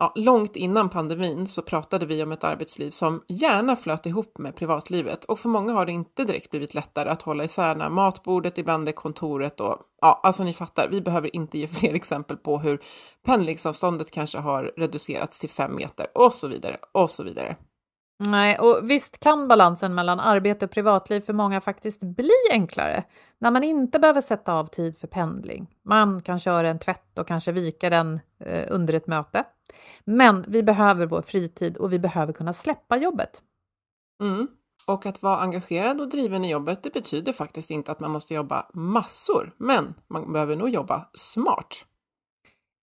Ja, långt innan pandemin så pratade vi om ett arbetsliv som gärna flöt ihop med privatlivet och för många har det inte direkt blivit lättare att hålla isär när matbordet ibland är kontoret och ja, alltså ni fattar, vi behöver inte ge fler exempel på hur pendlingsavståndet kanske har reducerats till fem meter och så vidare och så vidare. Nej, och visst kan balansen mellan arbete och privatliv för många faktiskt bli enklare när man inte behöver sätta av tid för pendling. Man kan köra en tvätt och kanske vika den eh, under ett möte. Men vi behöver vår fritid och vi behöver kunna släppa jobbet. Mm. Och att vara engagerad och driven i jobbet, det betyder faktiskt inte att man måste jobba massor, men man behöver nog jobba smart.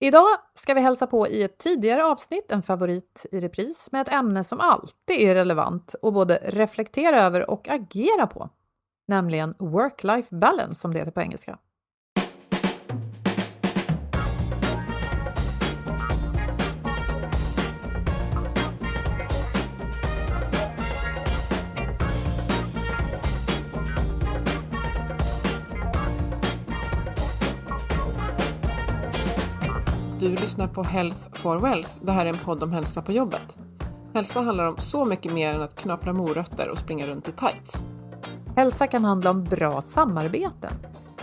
Idag ska vi hälsa på i ett tidigare avsnitt, en favorit i repris, med ett ämne som alltid är relevant och både reflektera över och agera på, nämligen work-life balance som det heter på engelska. Du lyssnar på Health for Wealth. Det här är en podd om hälsa på jobbet. Hälsa handlar om så mycket mer än att knapra morötter och springa runt i tights. Hälsa kan handla om bra samarbeten,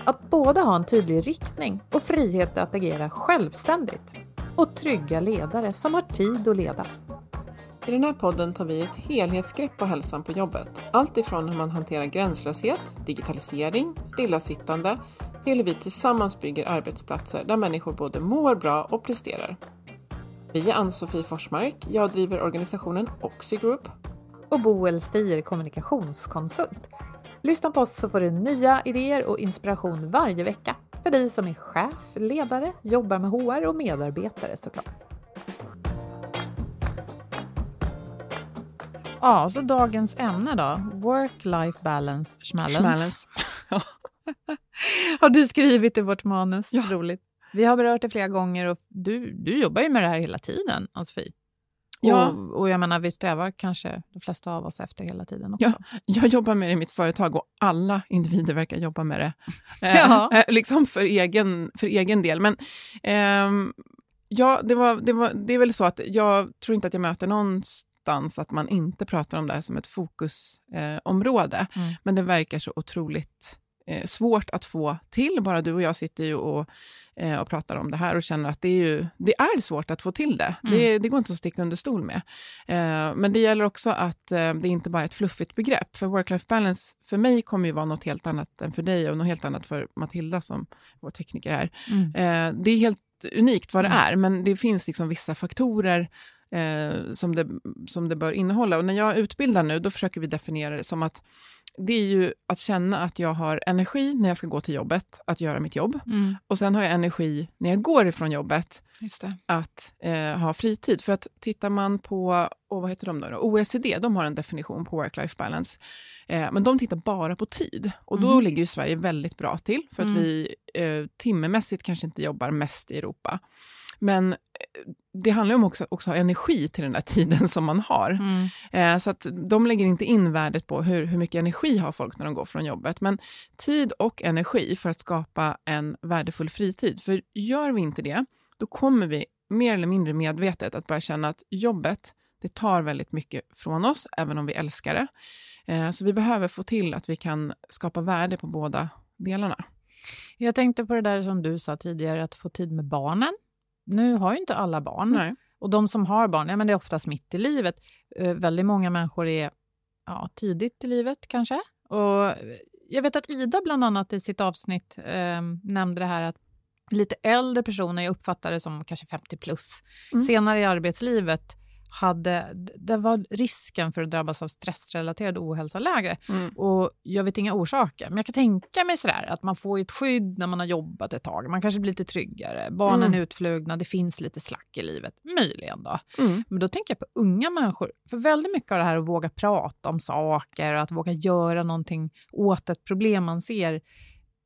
att både ha en tydlig riktning och frihet att agera självständigt och trygga ledare som har tid att leda. I den här podden tar vi ett helhetsgrepp på hälsan på jobbet. Allt ifrån hur man hanterar gränslöshet, digitalisering, stillasittande till hur vi tillsammans bygger arbetsplatser där människor både mår bra och presterar. Vi är Ann-Sofie Forsmark, jag driver organisationen Oxigroup. Och Boel Stier kommunikationskonsult. Lyssna på oss så får du nya idéer och inspiration varje vecka för dig som är chef, ledare, jobbar med HR och medarbetare såklart. Ja, så dagens ämne då. Work-life balance, schmallens. Schmallens. Har du skrivit i vårt manus? Ja. Roligt. Vi har berört det flera gånger och du, du jobbar ju med det här hela tiden, Ann-Sofie. Ja. Och, och jag menar, vi strävar kanske de flesta av oss efter hela tiden också. Ja, jag jobbar med det i mitt företag och alla individer verkar jobba med det. Eh, Ja. eh, liksom för egen, för egen del. Men ehm, ja, det, var, det, var, det är väl så att jag tror inte att jag möter någonstans att man inte pratar om det här som ett fokusområde. Eh. Mm. Men det verkar så otroligt eh, svårt att få till. Bara du och jag sitter ju och, eh, och pratar om det här och känner att det är, ju, det är svårt att få till det. Det, det går inte att sticka under stol med. Eh, men det gäller också att eh, det inte bara är ett fluffigt begrepp. För work-life balance för mig kommer ju vara något helt annat än för dig och något helt annat för Matilda som vår tekniker här. Mm. Eh, det är helt unikt vad det är, men det finns liksom vissa faktorer eh, som, det, som det bör innehålla. Och när jag utbildar nu, då försöker vi definiera det som att det är ju att känna att jag har energi när jag ska gå till jobbet, att göra mitt jobb. Mm. Och sen har jag energi när jag går ifrån jobbet, att eh, ha fritid. För att tittar man på, och vad heter de då? OECD, de har en definition på work-life balance. Eh, men de tittar bara på tid. Och då Mhm. ligger ju Sverige väldigt bra till, för att Mm. vi eh, timmemässigt kanske inte jobbar mest i Europa. Men eh, det handlar om också, också ha energi till den där tiden som man har. Mm. Eh, så att de lägger inte in värdet på hur, hur mycket energi har folk när de går från jobbet. Men tid och energi för att skapa en värdefull fritid. För gör vi inte det, då kommer vi mer eller mindre medvetet att börja känna att jobbet, det tar väldigt mycket från oss, även om vi älskar det. Eh, så vi behöver få till att vi kan skapa värde på båda delarna. Jag tänkte på det där som du sa tidigare, att få tid med barnen. Nu har ju inte alla barn. Nej. Och de som har barn, ja, men det är oftast mitt i livet. Eh, väldigt många människor är ja, tidigt i livet kanske. Och jag vet att Ida bland annat i sitt avsnitt eh, nämnde det här att lite äldre personer, jag uppfattar det som kanske 50 plus, Mm. senare i arbetslivet hade, det var risken för att drabbas av stressrelaterad ohälsa lägre. Mm. Och jag vet inga orsaker, men jag kan tänka mig sådär att man får ett skydd när man har jobbat ett tag. Man kanske blir lite tryggare, barnen Mm. är utflugna, det finns lite slack i livet. Möjligen då. Mm. Men då tänker jag på unga människor. För väldigt mycket av det här att våga prata om saker och att våga göra någonting åt ett problem man ser.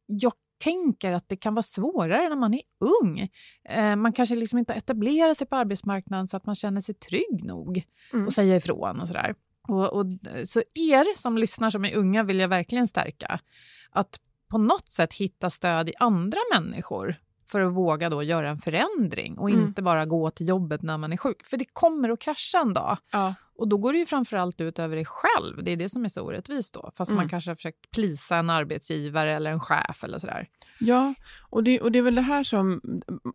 Jag tänker att det kan vara svårare när man är ung. Eh, man kanske liksom inte etablerar sig på arbetsmarknaden så att man känner sig trygg nog Mm. och säga ifrån och sådär. Och, och, så er som lyssnar som är unga vill jag verkligen stärka. Att på något sätt hitta stöd i andra människor för att våga då göra en förändring och Mm. inte bara gå till jobbet när man är sjuk. För det kommer att krascha en dag. Ja. Och då går det ju framförallt ut över dig själv. Det är det som är så orättvist då. Fast Mm. man kanske har försökt plisa en arbetsgivare eller en chef eller sådär. Ja, och det, och det är väl det här som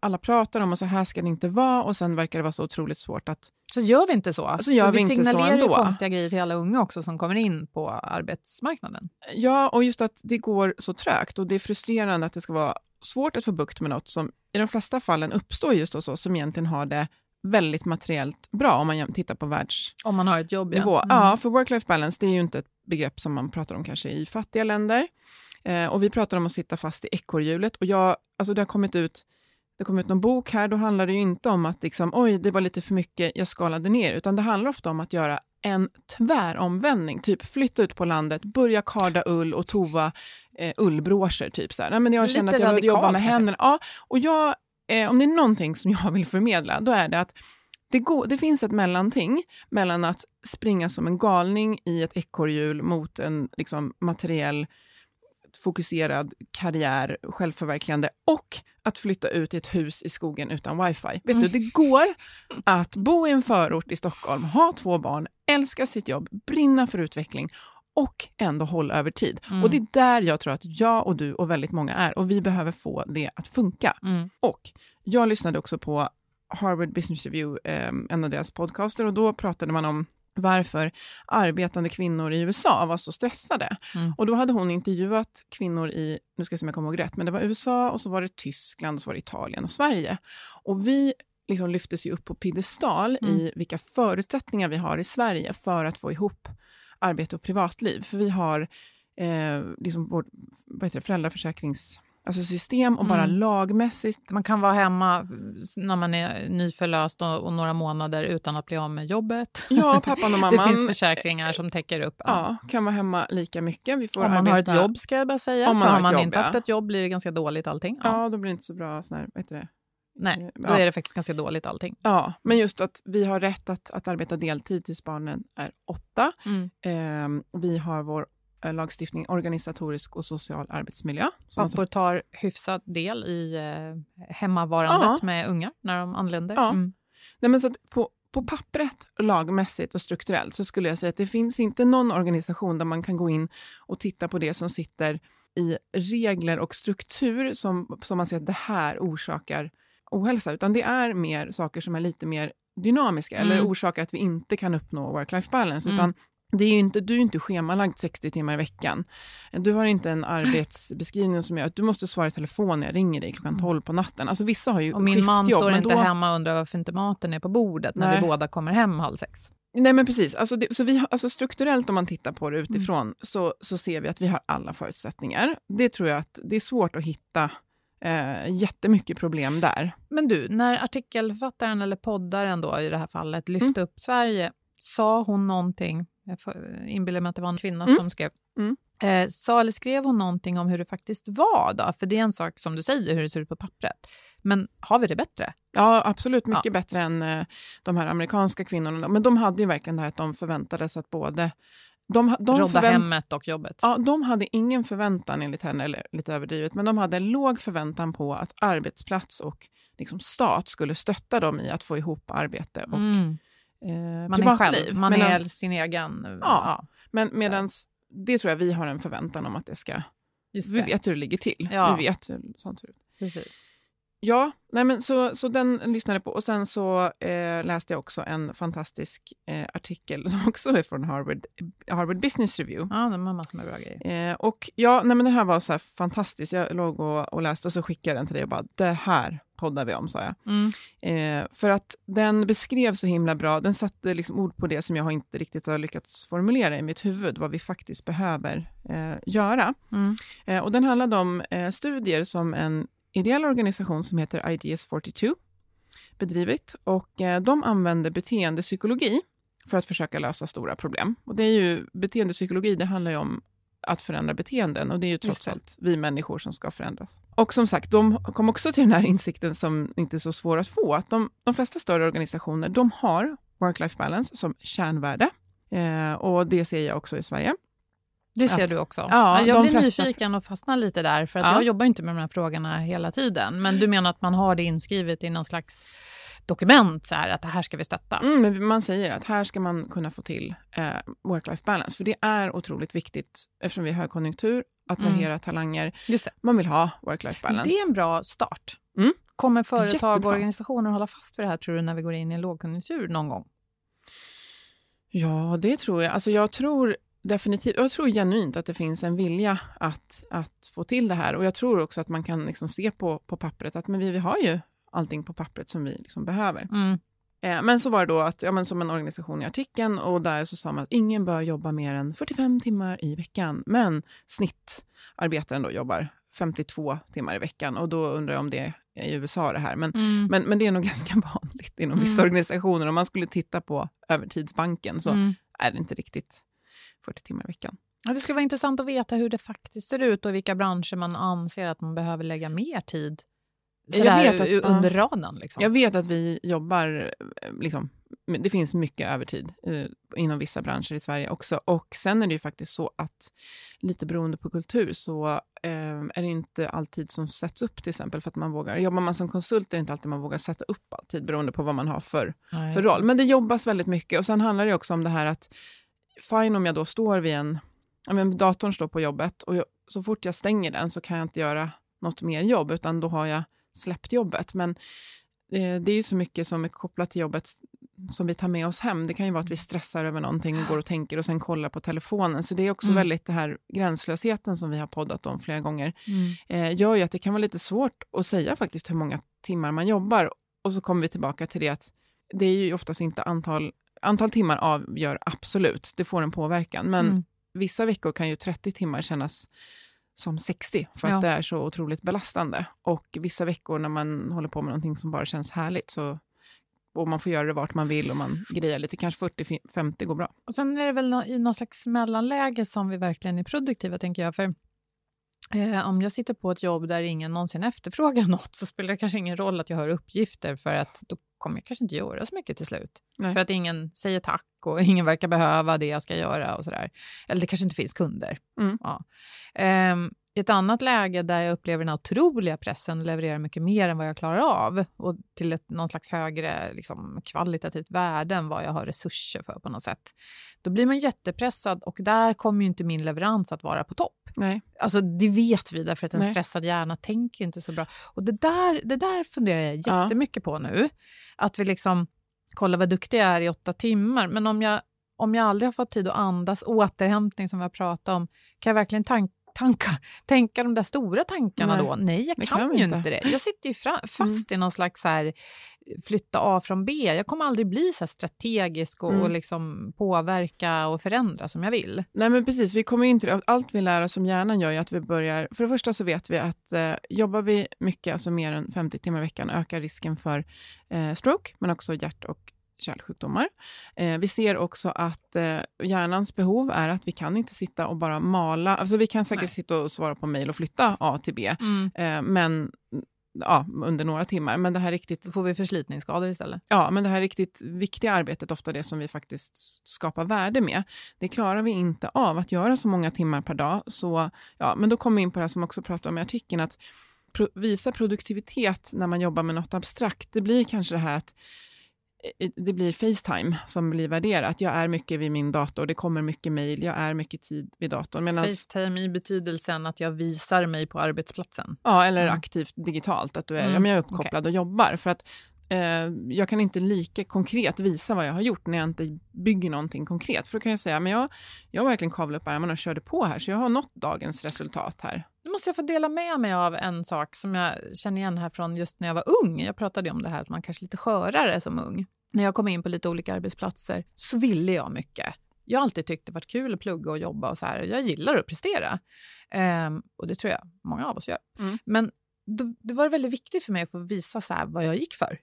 alla pratar om och så här ska det inte vara och sen verkar det vara så otroligt svårt att... Så gör vi inte så. Så gör vi inte så signalerar ändå. konstiga grejer till alla unga också som kommer in på arbetsmarknaden. Ja, och just att det går så trögt och det är frustrerande att det ska vara svårt att få bukt med något som i de flesta fallen uppstår just hos oss som egentligen har det väldigt materiellt bra om man tittar på världsnivå. Om man har ett jobb, ja. Ja. Mm. för work-life balance det är ju inte ett begrepp som man pratar om kanske i fattiga länder. Eh, och vi pratar om att sitta fast i ekorrhjulet och jag, alltså det har kommit ut det kom ut någon bok här, då handlar det ju inte om att liksom, oj, det var lite för mycket, jag skalade ner, utan det handlar ofta om att göra en tväromvändning, typ flytta ut på landet, börja karda ull och tova eh, ullbroscher, typ så här. Nej, men jag känner att jag vill jobba med händerna. Ja, och jag, eh, om det är någonting som jag vill förmedla, då är det att det, går, det finns ett mellanting mellan att springa som en galning i ett ekorrhjul mot en liksom, materiell fokuserad karriär, självförverkligande och att flytta ut i ett hus i skogen utan wifi. Vet Mm. du, det går att bo i en förort i Stockholm, ha två barn, älska sitt jobb, brinna för utveckling och ändå hålla över tid. Mm. Och det är där jag tror att jag och du och väldigt många är och vi behöver få det att funka. Mm. Och jag lyssnade också på Harvard Business Review, eh, en av deras podcaster, och då pratade man om varför arbetande kvinnor i USA var så stressade. Mm. Och då hade hon intervjuat kvinnor i, nu ska jag se om jag kommer ihåg rätt, men det var USA och så var det Tyskland och så var det Italien och Sverige. Och vi liksom lyftes ju upp på piedestal Mm. i vilka förutsättningar vi har i Sverige för att få ihop arbete och privatliv. För vi har eh, liksom vårt vad heter det, föräldraförsäkrings alltså system och bara Mm. lagmässigt Man kan vara hemma när man är nyförlöst och, och några månader utan att bli av med jobbet. Ja, pappan och mamman. Det finns försäkringar som täcker upp. Ja, kan vara hemma lika mycket. Vi får Om man arbeta, har ett jobb ska jag bara säga. Om man För har man jobb, inte ja. haft ett jobb blir det ganska dåligt allting. Ja. Ja, då blir det inte så bra sån här, vad heter det? Nej, då Ja. är det faktiskt ganska dåligt allting. Ja, men just att vi har rätt att, att arbeta deltid tills barnen är åtta. Mm. Ehm, vi har vår eh, lagstiftning organisatorisk och social arbetsmiljö. Pappor tar hyfsad del i eh, hemmavarandet Ja. med ungar när de anländer. Ja. Mm. nej, men så på, på pappret, lagmässigt och strukturellt så skulle jag säga att det finns inte någon organisation där man kan gå in och titta på det som sitter i regler och struktur som, som man ser att det här orsakar ohälsa, utan det är mer saker som är lite mer dynamiska Mm. eller orsakar att vi inte kan uppnå work-life balance, Mm. utan det är inte, du är inte schemalagd 60 timmar i veckan. Du har inte en arbetsbeskrivning som gör att du måste svara i telefon när jag ringer dig klockan 12 mm. på natten. Alltså vissa har ju Och min man står inte då... hemma och undrar varför inte maten är på bordet när Nej. vi båda kommer hem halv sex. Nej men precis, alltså, det, så vi, alltså strukturellt om man tittar på det utifrån mm. så, så ser vi att vi har alla förutsättningar. Det tror jag att det är svårt att hitta eh, jättemycket problem där. Men du, när artikelförfattaren eller poddaren då i det här fallet lyfte mm. upp Sverige, sa hon någonting, jag inbillar mig att det var en kvinna mm. som skrev, mm. eh, sa eller skrev hon någonting om hur det faktiskt var då? För det är en sak som du säger, hur det ser ut på pappret. Men har vi det bättre? Ja, absolut mycket ja. bättre än eh, de här amerikanska kvinnorna. Men de hade ju verkligen det här att de förväntades att både de, de Rodda hemmet och jobbet. Ja, de hade ingen förväntan enligt henne, eller lite överdrivet, men de hade en låg förväntan på att arbetsplats och liksom stat skulle stötta dem i att få ihop arbete och mm. Eh, man privatliv. Är själv, man medans, är sin egen... Ja, ja. men medans, det tror jag vi har en förväntan om att det ska... Det. Vi vet hur det ligger till. Ja. Vi vet hur sånt ser ut. Precis. Ja, nej men så, så den lyssnade jag på. Och sen så eh, läste jag också en fantastisk eh, artikel som också är från Harvard, Harvard Business Review. Ja, den har massor med bra grejer. Eh, och ja, nej men den här var så här fantastisk. Jag låg och, och läste och så skickade jag den till dig och bara, det här poddar vi om, sa jag. Mm. Eh, för att den beskrev så himla bra, den satte liksom ord på det som jag inte riktigt har lyckats formulera i mitt huvud, vad vi faktiskt behöver eh, göra. Mm. Eh, och den handlade om studier som en ideell organisation som heter Ideas 42 bedrivit och eh, de använder beteendepsykologi för att försöka lösa stora problem. Och det är ju, beteendepsykologi, det handlar ju om att förändra beteenden och det är ju trots allt vi människor som ska förändras. Och som sagt, de kom också till den här insikten som inte är så svår att få, att de, de flesta större organisationer, de har work-life balance som kärnvärde. Eh, och det ser jag också i Sverige. Det ser att, du också. Ja, jag blir flesta... nyfiken och fastnar lite där, för att ja. jag jobbar inte med de här frågorna hela tiden. Men du menar att man har det inskrivet i någon slags dokument, så här, att det här ska vi stötta? Mm, man säger att här ska man kunna få till eh, work-life balance, för det är otroligt viktigt eftersom vi har högkonjunktur, attrahera mm. talanger. Man vill ha work-life balance. Det är en bra start. Mm. Kommer företag och organisationer hålla fast vid det här, tror du, när vi går in i en lågkonjunktur någon gång? Ja, det tror jag. Alltså jag tror definitivt, jag tror genuint att det finns en vilja att, att få till det här. Och jag tror också att man kan liksom se på, på pappret att men vi, vi har ju allting på pappret som vi liksom behöver. Mm. Eh, men så var det då att, ja, men som en organisation i artikeln, och där så sa man att ingen bör jobba mer än 45 timmar i veckan. Men snittarbetaren då jobbar 52 timmar i veckan. Och då undrar jag om det är i USA det här. Men, mm. men, men det är nog ganska vanligt inom vissa mm. organisationer. Om man skulle titta på övertidsbanken så mm. är det inte riktigt 40 timmar i veckan. Ja, det skulle vara intressant att veta hur det faktiskt ser ut och i vilka branscher man anser att man behöver lägga mer tid jag vet att, under raden. Liksom. Jag vet att vi jobbar, eh, liksom, det finns mycket övertid eh, inom vissa branscher i Sverige också. Och sen är det ju faktiskt så att, lite beroende på kultur, så eh, är det inte alltid som sätts upp till exempel för att man vågar. Jobbar man som konsult är det inte alltid man vågar sätta upp alltid, beroende på vad man har för, ja, för roll. Men det jobbas väldigt mycket. Och sen handlar det också om det här att fine om jag då står vid en, ja, men datorn står på jobbet och jag, så fort jag stänger den så kan jag inte göra något mer jobb, utan då har jag släppt jobbet. Men eh, det är ju så mycket som är kopplat till jobbet som vi tar med oss hem. Det kan ju vara att vi stressar över någonting och går och tänker och sen kollar på telefonen. Så det är också mm. väldigt det här gränslösheten som vi har poddat om flera gånger, mm. eh, gör ju att det kan vara lite svårt att säga faktiskt hur många timmar man jobbar. Och så kommer vi tillbaka till det att det är ju oftast inte antal antal timmar avgör absolut, det får en påverkan, men mm. vissa veckor kan ju 30 timmar kännas som 60, för ja. att det är så otroligt belastande. Och vissa veckor när man håller på med någonting som bara känns härligt, så och man får göra det vart man vill och man grejar lite, kanske 40-50 går bra. Och sen är det väl i någon slags mellanläge som vi verkligen är produktiva, tänker jag. För Eh, om jag sitter på ett jobb där ingen någonsin efterfrågar något så spelar det kanske ingen roll att jag har uppgifter för att då kommer jag kanske inte göra så mycket till slut. Nej. För att ingen säger tack och ingen verkar behöva det jag ska göra och sådär. Eller det kanske inte finns kunder. Mm. Ja. I ett annat läge där jag upplever den otroliga pressen, levererar mycket mer än vad jag klarar av och till ett, någon slags högre liksom, kvalitativt värde än vad jag har resurser för på något sätt. Då blir man jättepressad och där kommer ju inte min leverans att vara på topp. Nej. Alltså det vet vi därför att en Nej. stressad hjärna tänker inte så bra. Och det där, det där funderar jag jättemycket ja. på nu. Att vi liksom, kollar vad duktig jag är i åtta timmar, men om jag om jag aldrig har fått tid att andas, återhämtning som vi har pratat om, kan jag verkligen tanka tanka, tänka de där stora tankarna Nej, då? Nej, jag det kan, kan ju inte. inte det. Jag sitter ju fra, fast i någon slags så här, flytta A från B. Jag kommer aldrig bli så här strategisk och, Mm. och liksom påverka och förändra som jag vill. Nej men precis, vi kommer in till det. Allt vi lär oss som hjärnan gör är att vi börjar, för det första så vet vi att eh, jobbar vi mycket, alltså mer än 50 timmar i veckan, ökar risken för eh, stroke, men också hjärt och kärlsjukdomar. Eh, vi ser också att eh, hjärnans behov är att vi kan inte sitta och bara mala, alltså vi kan säkert Nej. sitta och svara på mejl och flytta A till B, eh, men ja, under några timmar. Men det här riktigt Då får vi förslitningsskador istället. Ja, men det här riktigt viktiga arbetet, ofta det som vi faktiskt skapar värde med, det klarar vi inte av att göra så många timmar per dag. Så, ja, men då kommer vi in på det här som också pratar om i artikeln, att pro visa produktivitet när man jobbar med något abstrakt, det blir kanske det här att det blir Facetime som blir värderat. Jag är mycket vid min dator, det kommer mycket mejl, jag är mycket tid vid datorn. Medans, Facetime i betydelsen att jag visar mig på arbetsplatsen. Ja, eller Mm. aktivt digitalt, att du är, Mm, ja, men jag är uppkopplad och jobbar. För att jag kan inte lika konkret visa vad jag har gjort när jag inte bygger någonting konkret. För då kan jag säga, men jag, jag verkligen kavlat upp ärmarna och körde på här, så jag har nått dagens resultat här. Nu måste jag få dela med mig av en sak som jag känner igen här från just när jag var ung. Jag pratade om det här att man kanske är lite skörare som ung. När jag kom in på lite olika arbetsplatser så ville jag mycket. Jag har alltid tyckt det varit kul att plugga och jobba och så här. Jag gillar att prestera. Ehm, och det tror jag många av oss gör. Mm. Men då, det var väldigt viktigt för mig att få visa så vad jag gick för.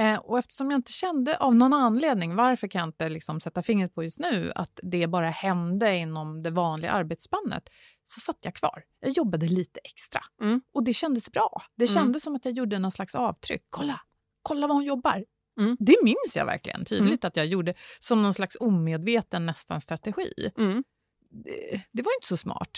Eh, och eftersom jag inte kände av någon anledning, varför kan jag inte liksom sätta fingret på just nu, att det bara hände inom det vanliga arbetsspannet, så satt jag kvar. Jag jobbade lite extra. Mm. Och det kändes bra. Det Mm. kändes som att jag gjorde någon slags avtryck. Kolla, kolla vad hon jobbar. Mm. Det minns jag verkligen tydligt att jag gjorde som någon slags omedveten nästan strategi. Det, det var inte så smart.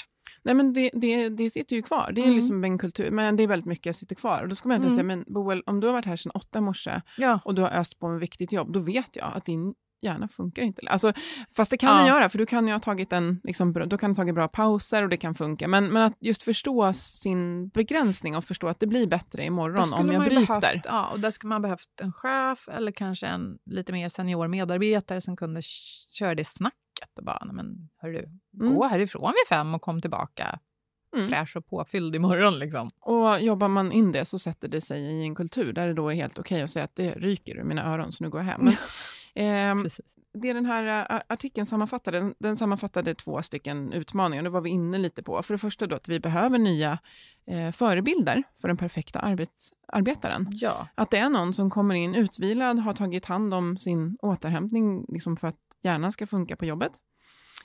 Nej, men det, det, det sitter ju kvar. Det är Mm. liksom en kultur, men det är väldigt mycket som sitter kvar. Och då ska man egentligen Mm. säga, men Boel, om du har varit här sedan åtta i morse Ja. och du har öst på med viktigt jobb, då vet jag att din hjärna funkar inte. Alltså, fast det kan Ja. den göra, för du kan ju ha tagit en, liksom, då kan du tagit bra pauser och det kan funka. Men, men att just förstå sin begränsning och förstå att det blir bättre imorgon om jag bryter. Behövt, ja, och där skulle man behövt en chef eller kanske en lite mer senior medarbetare som kunde köra det snacket och bara, "Nej, men hörru, Mm. gå härifrån vid fem och kom tillbaka Mm. fräsch och påfylld imorgon liksom. Och jobbar man in det så sätter det sig i en kultur där det då är helt okej att säga att det ryker ur mina öron så nu går jag hem. Precis. det den här ä, artikeln sammanfattade, den, den sammanfattade två stycken utmaningar, det var vi inne lite på. För det första då att vi behöver nya eh, förebilder för den perfekta arbets, arbetaren. Ja. Att det är någon som kommer in utvilad, har tagit hand om sin återhämtning liksom för att hjärnan ska funka på jobbet.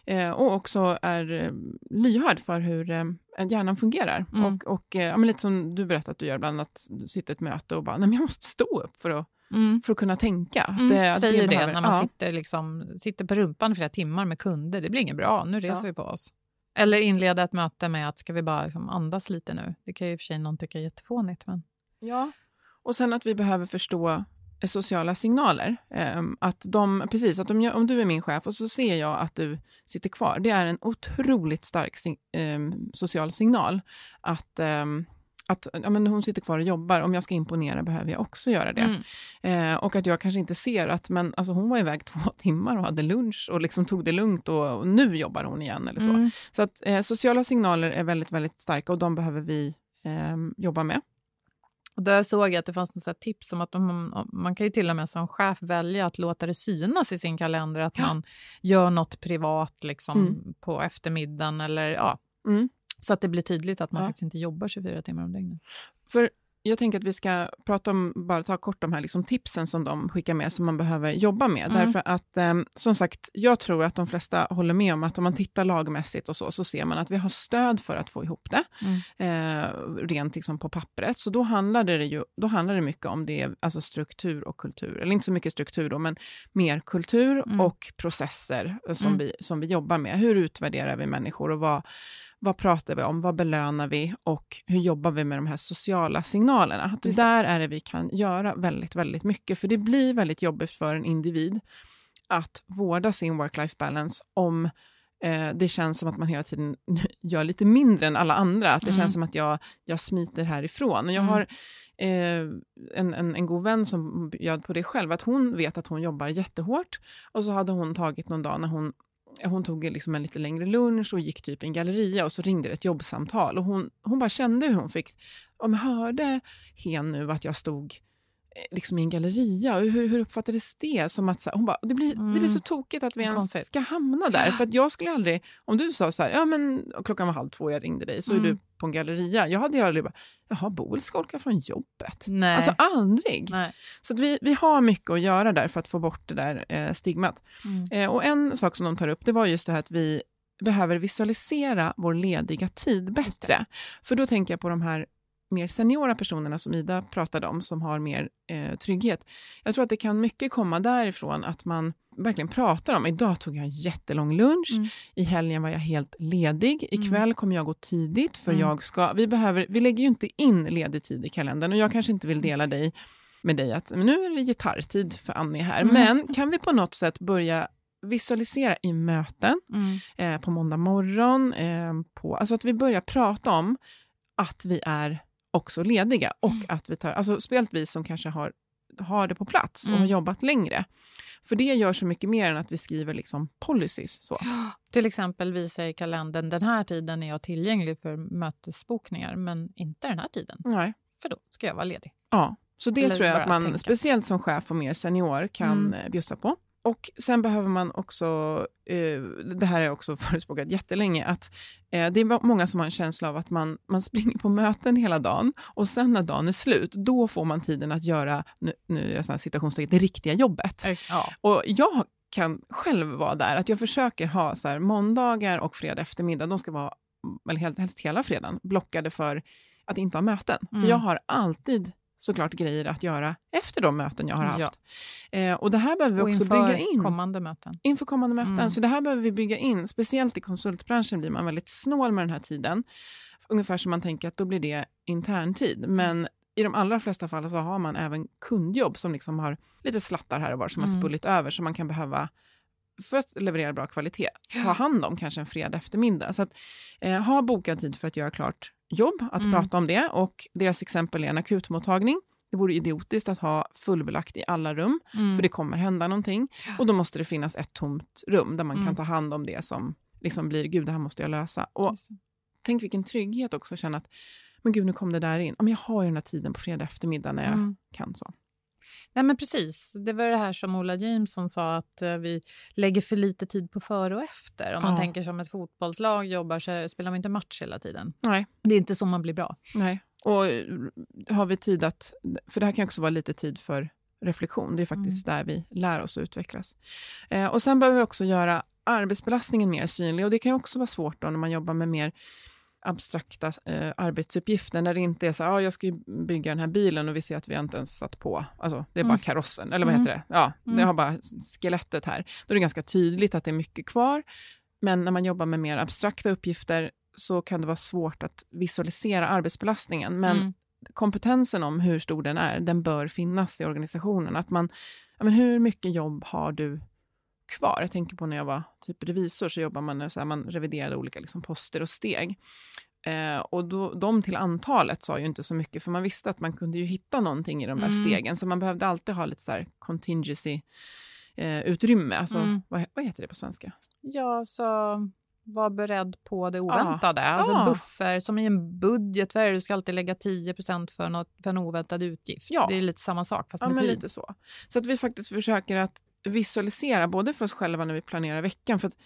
Eh, och också är eh, lyhörd för hur eh, hjärnan fungerar. Mm. Och, och eh, ja, lite som du berättade att du gör ibland, att du sitter i ett möte och bara, nej men jag måste stå upp för att, Mm. för att kunna tänka. Mm, det, säger det, behöver- när man ja. sitter, liksom, sitter på rumpan flera timmar med kunder. Det blir inget bra, nu reser Ja. vi på oss. Eller inleda ett möte med att ska vi bara liksom andas lite nu. Det kan ju i och för sig någon tycka är jättefånigt. Men... Ja, och sen att vi behöver förstå sociala signaler. Ehm, att de, precis, att om, du är min chef och så ser jag att du sitter kvar, det är en otroligt stark ehm, social signal. Att, ehm, att ja, men hon sitter kvar och jobbar, om jag ska imponera behöver jag också göra det. Mm. Eh, och att jag kanske inte ser att men, alltså, hon var iväg två timmar och hade lunch och liksom tog det lugnt och, och nu jobbar hon igen eller så. Mm. Så att eh, sociala signaler är väldigt, väldigt starka och de behöver vi ehm, jobba med. Och där såg jag att det fanns något tips om att man, man kan ju till och med som chef välja att låta det synas i sin kalender att man gör något privat liksom, Mm. på eftermiddagen. Eller, ja, Mm. så att det blir tydligt att man Ja. faktiskt inte jobbar 24 timmar om dygnet. För jag tänker att vi ska prata om, bara ta kort de här liksom tipsen som de skickar med som man behöver jobba med. Mm. Därför att, eh, som sagt, jag tror att de flesta håller med om att om man tittar lagmässigt och så, så ser man att vi har stöd för att få ihop det, eh, rent liksom på pappret. Så då handlar det ju då handlar det mycket om det, alltså struktur och kultur. Eller inte så mycket struktur då, men mer kultur Mm. och processer som, Mm. vi, som vi jobbar med. Hur utvärderar vi människor och vad, vad pratar vi om, vad belönar vi och hur jobbar vi med de här sociala signalerna? Att där är det vi kan göra väldigt, väldigt mycket, för det blir väldigt jobbigt för en individ att vårda sin work-life balance om eh, det känns som att man hela tiden gör lite mindre än alla andra, att det Mm. känns som att jag, jag smiter härifrån. Och jag Mm. har eh, en, en, en god vän som bjöd på det själv, att hon vet att hon jobbar jättehårt och så hade hon tagit någon dag när hon hon tog liksom en lite längre lunch och gick typ i en galleria och så ringde det ett jobbsamtal. Och hon, hon bara kände hur hon fick, om hörde hen nu att jag stod liksom i en galleria. Och hur, hur uppfattades det? Som att, så här, hon bara, det blir, mm. det blir så mm. tokigt att vi ens Konstigt. ska hamna där. För att jag skulle aldrig, om du sa så här, ja men klockan var halv två, jag ringde dig, så mm. är du på en galleria. Jag hade ju aldrig bara, jaha, Boel ska åka från jobbet. Nej. Alltså aldrig. Nej. Så att vi, vi har mycket att göra där för att få bort det där eh, stigmat. Mm. Eh, och en sak som de tar upp, det var just det här att vi behöver visualisera vår lediga tid bättre. För då tänker jag på de här mer seniora personerna som Ida pratade om, som har mer eh, trygghet. Jag tror att det kan mycket komma därifrån att man verkligen pratar om, idag tog jag en jättelång lunch, mm. i helgen var jag helt ledig, ikväll mm. kommer jag gå tidigt för mm. jag ska, vi, behöver, vi lägger ju inte in ledig tid i kalendern och jag kanske inte vill dela dig med dig att nu är det gitarrtid för Annie här, mm. men kan vi på något sätt börja visualisera i möten mm. eh, på måndag morgon, eh, på, alltså att vi börjar prata om att vi är också lediga och mm. att vi tar, alltså speciellt vi som kanske har, har det på plats och mm. har jobbat längre. För det gör så mycket mer än att vi skriver liksom policies. Så. Till exempel visa i kalendern, den här tiden är jag tillgänglig för mötesbokningar, men inte den här tiden. Nej. För då ska jag vara ledig. Ja, så det Eller tror jag att man, tänka. speciellt som chef och mer senior, kan mm. Eh, bjussa på. Och sen behöver man också, eh, det här har jag också förespråkat jättelänge, att det är många som har en känsla av att man, man springer på möten hela dagen och sen när dagen är slut, då får man tiden att göra, nu, nu är jag citationstecken, det riktiga jobbet. Ja. Och jag kan själv vara där, att jag försöker ha så här, måndagar och fredag eftermiddag, de ska vara, eller helst hela fredagen, blockade för att inte ha möten. Mm. För jag har alltid såklart grejer att göra efter de möten jag har haft. Ja. Eh, och det här behöver vi och också bygga in. kommande möten. Inför kommande möten. Mm. Så det här behöver vi bygga in. Speciellt i konsultbranschen blir man väldigt snål med den här tiden. Ungefär som man tänker att då blir det interntid. Men i de allra flesta fall så har man även kundjobb som liksom har lite slattar här och var som mm. har spullit över, som man kan behöva för att leverera bra kvalitet, ta hand om kanske en fredag eftermiddag. Så att, eh, ha bokad tid för att göra klart jobb att mm. prata om det och deras exempel är en akutmottagning. Det vore idiotiskt att ha fullbelagt i alla rum, mm. för det kommer hända någonting. Och då måste det finnas ett tomt rum där man mm. kan ta hand om det som liksom blir, gud, det här måste jag lösa. Och tänk vilken trygghet också att känna att, men gud, nu kom det där in. Men jag har ju den här tiden på fredag eftermiddag när jag mm. kan så. Nej, men precis. Det var det här som Ola Jameson sa, att uh, vi lägger för lite tid på före och efter. Om man ja. tänker som ett fotbollslag jobbar så spelar man inte match hela tiden. Nej. Det är inte så man blir bra. Nej. Och eh, har vi tid att... För det här kan också vara lite tid för reflektion. Det är faktiskt mm. där vi lär oss att utvecklas. Eh, och sen behöver vi också göra arbetsbelastningen mer synlig. Och det kan också vara svårt då när man jobbar med mer abstrakta eh, arbetsuppgifter, när det inte är så ah, jag ska bygga den här bilen och vi ser att vi inte ens satt på, alltså det är mm. bara karossen, eller vad mm. heter det? Ja, mm. det har bara skelettet här. Då är det ganska tydligt att det är mycket kvar, men när man jobbar med mer abstrakta uppgifter så kan det vara svårt att visualisera arbetsbelastningen, men mm. kompetensen om hur stor den är, den bör finnas i organisationen. Att man, ja, men hur mycket jobb har du kvar. Jag tänker på när jag var typ revisor så jobbar man, så här, man reviderade olika liksom, poster och steg. Eh, och då, de till antalet sa ju inte så mycket, för man visste att man kunde ju hitta någonting i de där mm. stegen, så man behövde alltid ha lite så här contingency eh, utrymme. Alltså, mm. vad, vad heter det på svenska? Ja, så var beredd på det oväntade. Ah. Alltså ah. buffer, som i en budget, vad är det? du ska alltid lägga 10 för, något, för en oväntad utgift. Ja. Det är lite samma sak, fast ja, med men tid. lite så. Så att vi faktiskt försöker att visualisera, både för oss själva när vi planerar veckan, för att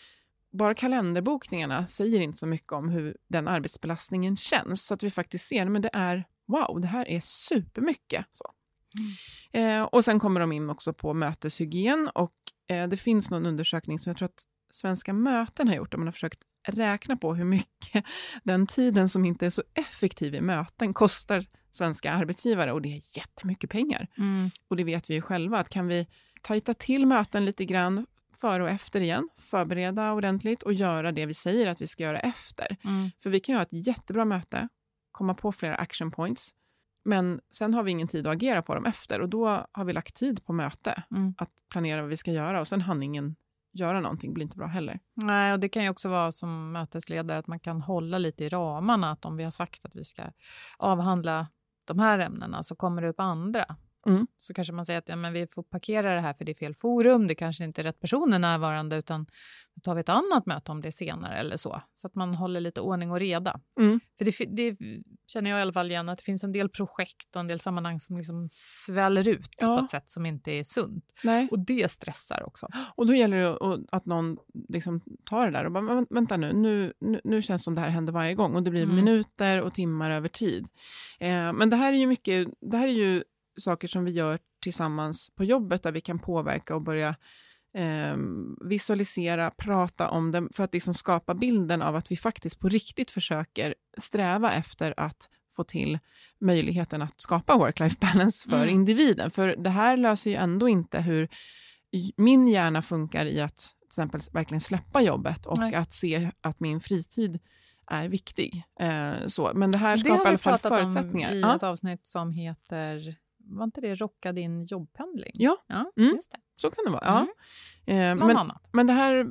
bara kalenderbokningarna säger inte så mycket om hur den arbetsbelastningen känns, så att vi faktiskt ser, men det är wow, det här är supermycket. Så. Mm. Eh, och sen kommer de in också på möteshygien och eh, det finns någon undersökning som jag tror att Svenska möten har gjort, där man har försökt räkna på hur mycket den tiden som inte är så effektiv i möten kostar svenska arbetsgivare och det är jättemycket pengar. Mm. Och det vet vi ju själva, att kan vi tajta till möten lite grann före och efter igen, förbereda ordentligt och göra det vi säger att vi ska göra efter. Mm. För vi kan göra ett jättebra möte, komma på flera action points, men sen har vi ingen tid att agera på dem efter och då har vi lagt tid på möte, mm. att planera vad vi ska göra och sen hann ingen göra någonting blir inte bra heller. Nej, och det kan ju också vara som mötesledare att man kan hålla lite i ramarna, att om vi har sagt att vi ska avhandla de här ämnena så kommer det upp andra. Mm. Så kanske man säger att ja, men vi får parkera det här för det är fel forum, det kanske inte är rätt personer närvarande utan då tar vi ett annat möte om det senare eller så. Så att man håller lite ordning och reda. Mm. För det, det känner jag i alla fall igen att det finns en del projekt och en del sammanhang som liksom sväller ut Ja. på ett sätt som inte är sunt. Nej. Och det stressar också. Och då gäller det att, någon liksom tar det där och bara, "Men vänta nu, nu, nu, nu känns det som det här händer varje gång och det blir Mm. minuter och timmar över tid. Eh, men det här är ju mycket, det här är ju saker som vi gör tillsammans på jobbet där vi kan påverka och börja eh, visualisera, prata om det för att liksom skapa bilden av att vi faktiskt på riktigt försöker sträva efter att få till möjligheten att skapa work-life balance för Mm. individen. För det här löser ju ändå inte hur min hjärna funkar i att till exempel verkligen släppa jobbet och Nej. att se att min fritid är viktig. Eh, så. Men det här Det skapar har i alla vi fall pratat om förutsättningar. i Ja. ett avsnitt som heter, var inte det Rocka din jobbpendling? Ja. ja Mm. just det. Så kan det vara. Ja. Eh, Bland men, annat. men det här,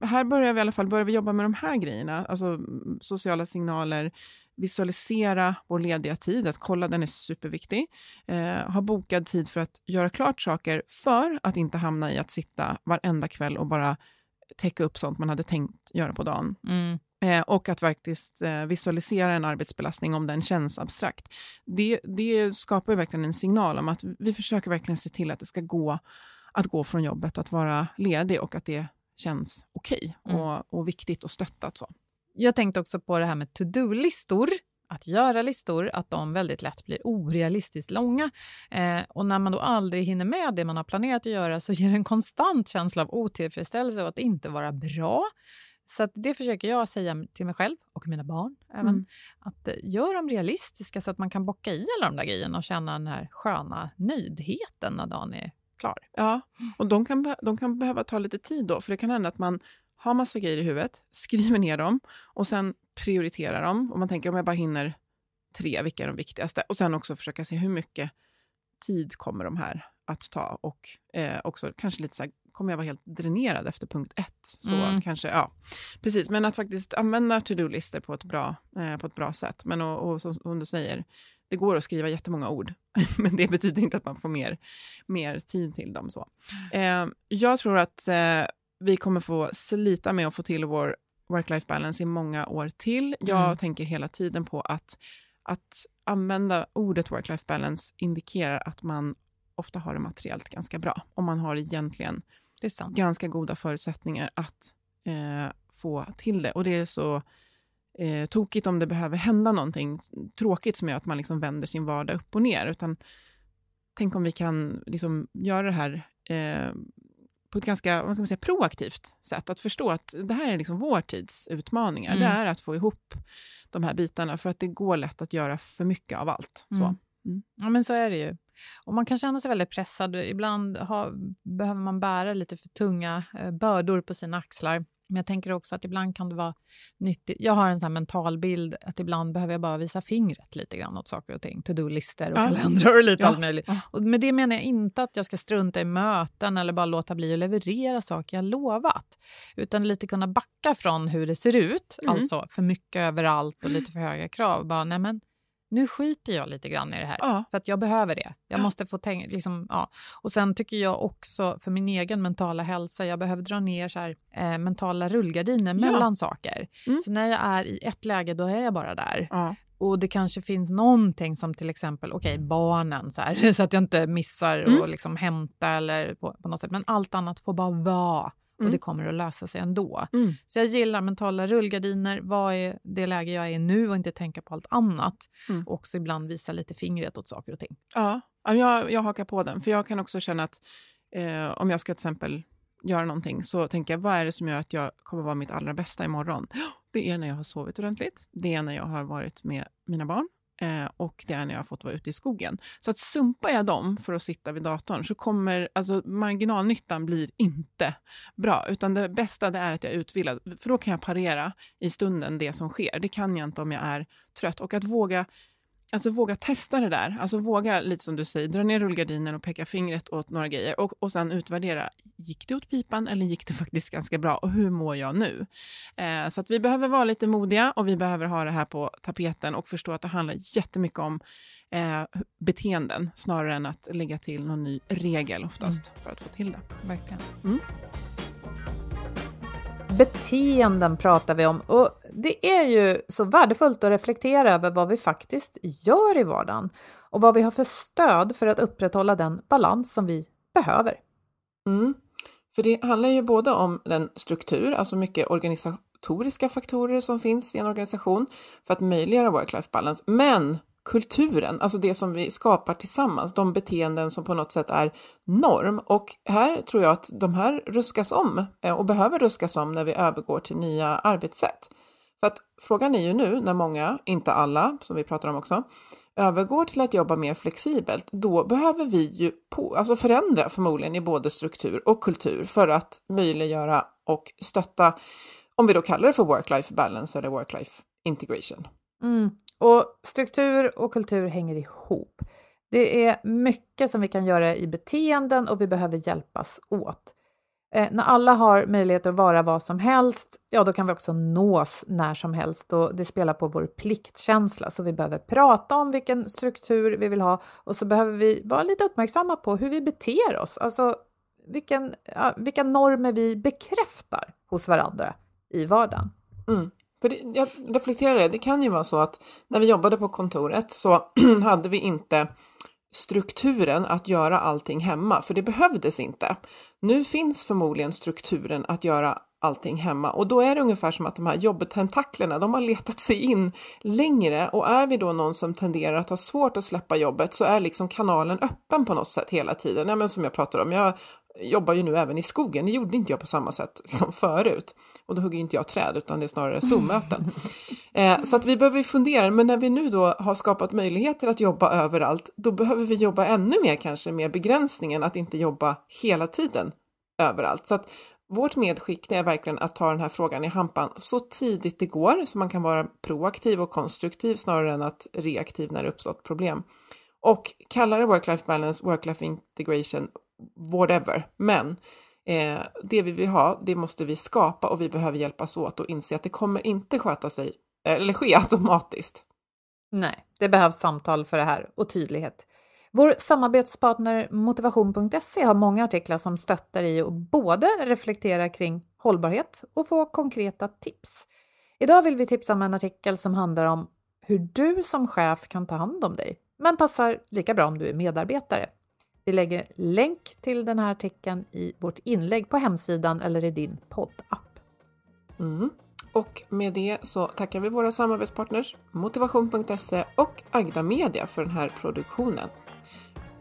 här börjar vi i alla fall börjar vi jobba med de här grejerna, alltså mm, sociala signaler, visualisera vår lediga tid, att kolla den är superviktig, eh, ha bokad tid för att göra klart saker för att inte hamna i att sitta varenda kväll och bara täcka upp sånt man hade tänkt göra på dagen. Mm. Eh, och att faktiskt eh, visualisera en arbetsbelastning om den känns abstrakt. Det, det skapar verkligen en signal om att vi försöker verkligen se till att det ska gå att gå från jobbet, att vara ledig och att det känns okej Mm. och, och viktigt och stöttat. Så. Jag tänkte också på det här med to-do-listor. Att göra listor, att de väldigt lätt blir orealistiskt långa. Eh, och när man då aldrig hinner med det man har planerat att göra så ger det en konstant känsla av otillfredsställelse och att inte vara bra. Så det försöker jag säga till mig själv och mina barn även. Mm. Att eh, gör dem realistiska så att man kan bocka i alla de där grejerna och känna den här sköna nöjdheten när dagen är klar. Ja, och de kan, de kan behöva ta lite tid då, för det kan hända att man har massa grejer i huvudet, skriver ner dem och sen prioriterar dem. Och man tänker om jag bara hinner tre, vilka är de viktigaste? Och sen också försöka se hur mycket tid kommer de här att ta och eh, också kanske lite så här, kommer jag vara helt dränerad efter punkt ett? Så Mm. kanske, ja, precis. Men att faktiskt använda to-do-listor på, ett bra, eh, på ett bra sätt. Men och, och som, som du säger, det går att skriva jättemånga ord, men det betyder inte att man får mer, mer tid till dem. Så. Eh, jag tror att eh, vi kommer få slita med att få till vår work-life balance i många år till. Jag Mm. tänker hela tiden på att, att använda ordet work-life balance indikerar att man ofta har det materiellt ganska bra. Och man har egentligen. Ganska goda förutsättningar att eh, få till det. Och det är så eh, tokigt om det behöver hända någonting tråkigt som gör att man liksom vänder sin vardag upp och ner. Utan tänk om vi kan liksom göra det här eh, på ett ganska vad ska man säga, proaktivt sätt. Att förstå att det här är liksom vår tids utmaningar. Mm. Det är att få ihop de här bitarna, för att det går lätt att göra för mycket av allt. Så. Mm. Ja, men så är det ju. Och man kan känna sig väldigt pressad. Ibland ha, behöver man bära lite för tunga eh, bördor på sina axlar. Men jag tänker också att ibland kan det vara nyttigt. Jag har en sån mental bild att ibland behöver jag bara visa fingret lite grann åt saker och ting. To-do-listor och kalendrar och lite Ja. allt möjligt. Och med det menar jag inte att jag ska strunta i möten eller bara låta bli att leverera saker jag lovat. Utan lite kunna backa från hur det ser ut, Mm. alltså för mycket överallt och lite för höga krav. Bara, nej men, nu skiter jag lite grann i det här. Ja. För att jag behöver det. Jag Ja. måste få tänka, liksom, ja. Och sen tycker jag också för min egen mentala hälsa, jag behöver dra ner så här, eh, mentala rullgardiner mellan saker. Mm. Så när jag är i ett läge, då är jag bara där. Och det kanske finns någonting som till exempel, okej, barnen så här, så att jag inte missar Mm. liksom hämta eller på, på något sätt. Men allt annat får bara vara. Och Mm. det kommer att lösa sig ändå. Mm. Så jag gillar mentala rullgardiner. Vad är det läge jag är i nu och inte tänka på allt annat. Mm. Och också ibland visa lite fingret åt saker och ting. Ja, ja, jag, jag hakar på den. För jag kan också känna att eh, om jag ska till exempel göra någonting så tänker jag, vad är det som gör att jag kommer vara mitt allra bästa imorgon? Det är när jag har sovit ordentligt. Det är när jag har varit med mina barn. Eh, och det är när jag har fått vara ute i skogen. Så att sumpar jag dem för att sitta vid datorn så kommer, alltså marginalnyttan blir inte bra. Utan det bästa det är att jag är utvilad. För då kan jag parera i stunden det som sker. Det kan jag inte om jag är trött. Och att våga Alltså våga testa det där. Alltså våga, lite som du säger, dra ner rullgardinen och peka fingret åt några grejer och, och sen utvärdera. Gick det åt pipan eller gick det faktiskt ganska bra? Och hur mår jag nu? Eh, så att vi behöver vara lite modiga och vi behöver ha det här på tapeten och förstå att det handlar jättemycket om eh, beteenden snarare än att lägga till någon ny regel oftast mm. för att få till det. Verkligen. Mm. Beteenden pratar vi om och det är ju så värdefullt att reflektera över vad vi faktiskt gör i vardagen och vad vi har för stöd för att upprätthålla den balans som vi behöver. Mm. För det handlar ju både om den struktur, alltså mycket organisatoriska faktorer som finns i en organisation för att möjliggöra work-life balance, men kulturen, alltså det som vi skapar tillsammans, de beteenden som på något sätt är norm. Och här tror jag att de här ruskas om eh, och behöver ruskas om när vi övergår till nya arbetssätt. För att frågan är ju nu när många, inte alla, som vi pratar om också, övergår till att jobba mer flexibelt, då behöver vi ju på, alltså förändra förmodligen i både struktur och kultur för att möjliggöra och stötta, om vi då kallar det för work-life balance eller work-life integration. Mm. Och struktur och kultur hänger ihop. Det är mycket som vi kan göra i beteenden och vi behöver hjälpas åt. Eh, när alla har möjlighet att vara vad som helst, ja då kan vi också nås när som helst och det spelar på vår pliktkänsla. Så vi behöver prata om vilken struktur vi vill ha och så behöver vi vara lite uppmärksamma på hur vi beter oss, alltså vilken, ja, vilka normer vi bekräftar hos varandra i vardagen. Mm. För det, jag reflekterar det, det kan ju vara så att när vi jobbade på kontoret så hade vi inte strukturen att göra allting hemma, för det behövdes inte. Nu finns förmodligen strukturen att göra allting hemma och då är det ungefär som att de här jobbtentaklerna, de har letat sig in längre och är vi då någon som tenderar att ha svårt att släppa jobbet så är liksom kanalen öppen på något sätt hela tiden. Ja, men som jag pratar om, jag jobbar ju nu även i skogen. Det gjorde inte jag på samma sätt som förut. Och då hugger inte jag träd utan det är snarare Zoom-möten. Eh, så att vi behöver fundera, men när vi nu då har skapat möjligheter att jobba överallt, då behöver vi jobba ännu mer kanske med begränsningen att inte jobba hela tiden överallt. Så att vårt medskick är verkligen att ta den här frågan i hampan så tidigt det går så man kan vara proaktiv och konstruktiv snarare än att reaktiv när det uppstått problem. Och kalla det work-life balance, work-life integration, whatever. Men eh, det vi vill ha, det måste vi skapa och vi behöver hjälpas åt och inse att det kommer inte sköta sig eller ske automatiskt. Nej, det behövs samtal för det här och tydlighet. Vår samarbetspartner Motivation.se har många artiklar som stöttar i att både reflektera kring hållbarhet och få konkreta tips. Idag vill vi tipsa om en artikel som handlar om hur du som chef kan ta hand om dig, men passar lika bra om du är medarbetare. Vi lägger länk till den här artikeln i vårt inlägg på hemsidan eller i din poddapp. Mm. Och med det så tackar vi våra samarbetspartners Motivation.se och Agda Media för den här produktionen.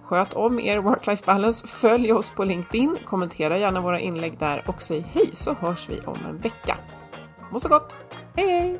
Sköt om er work-life balance, följ oss på LinkedIn, kommentera gärna våra inlägg där och säg hej så hörs vi om en vecka. Må så gott! Hej hej!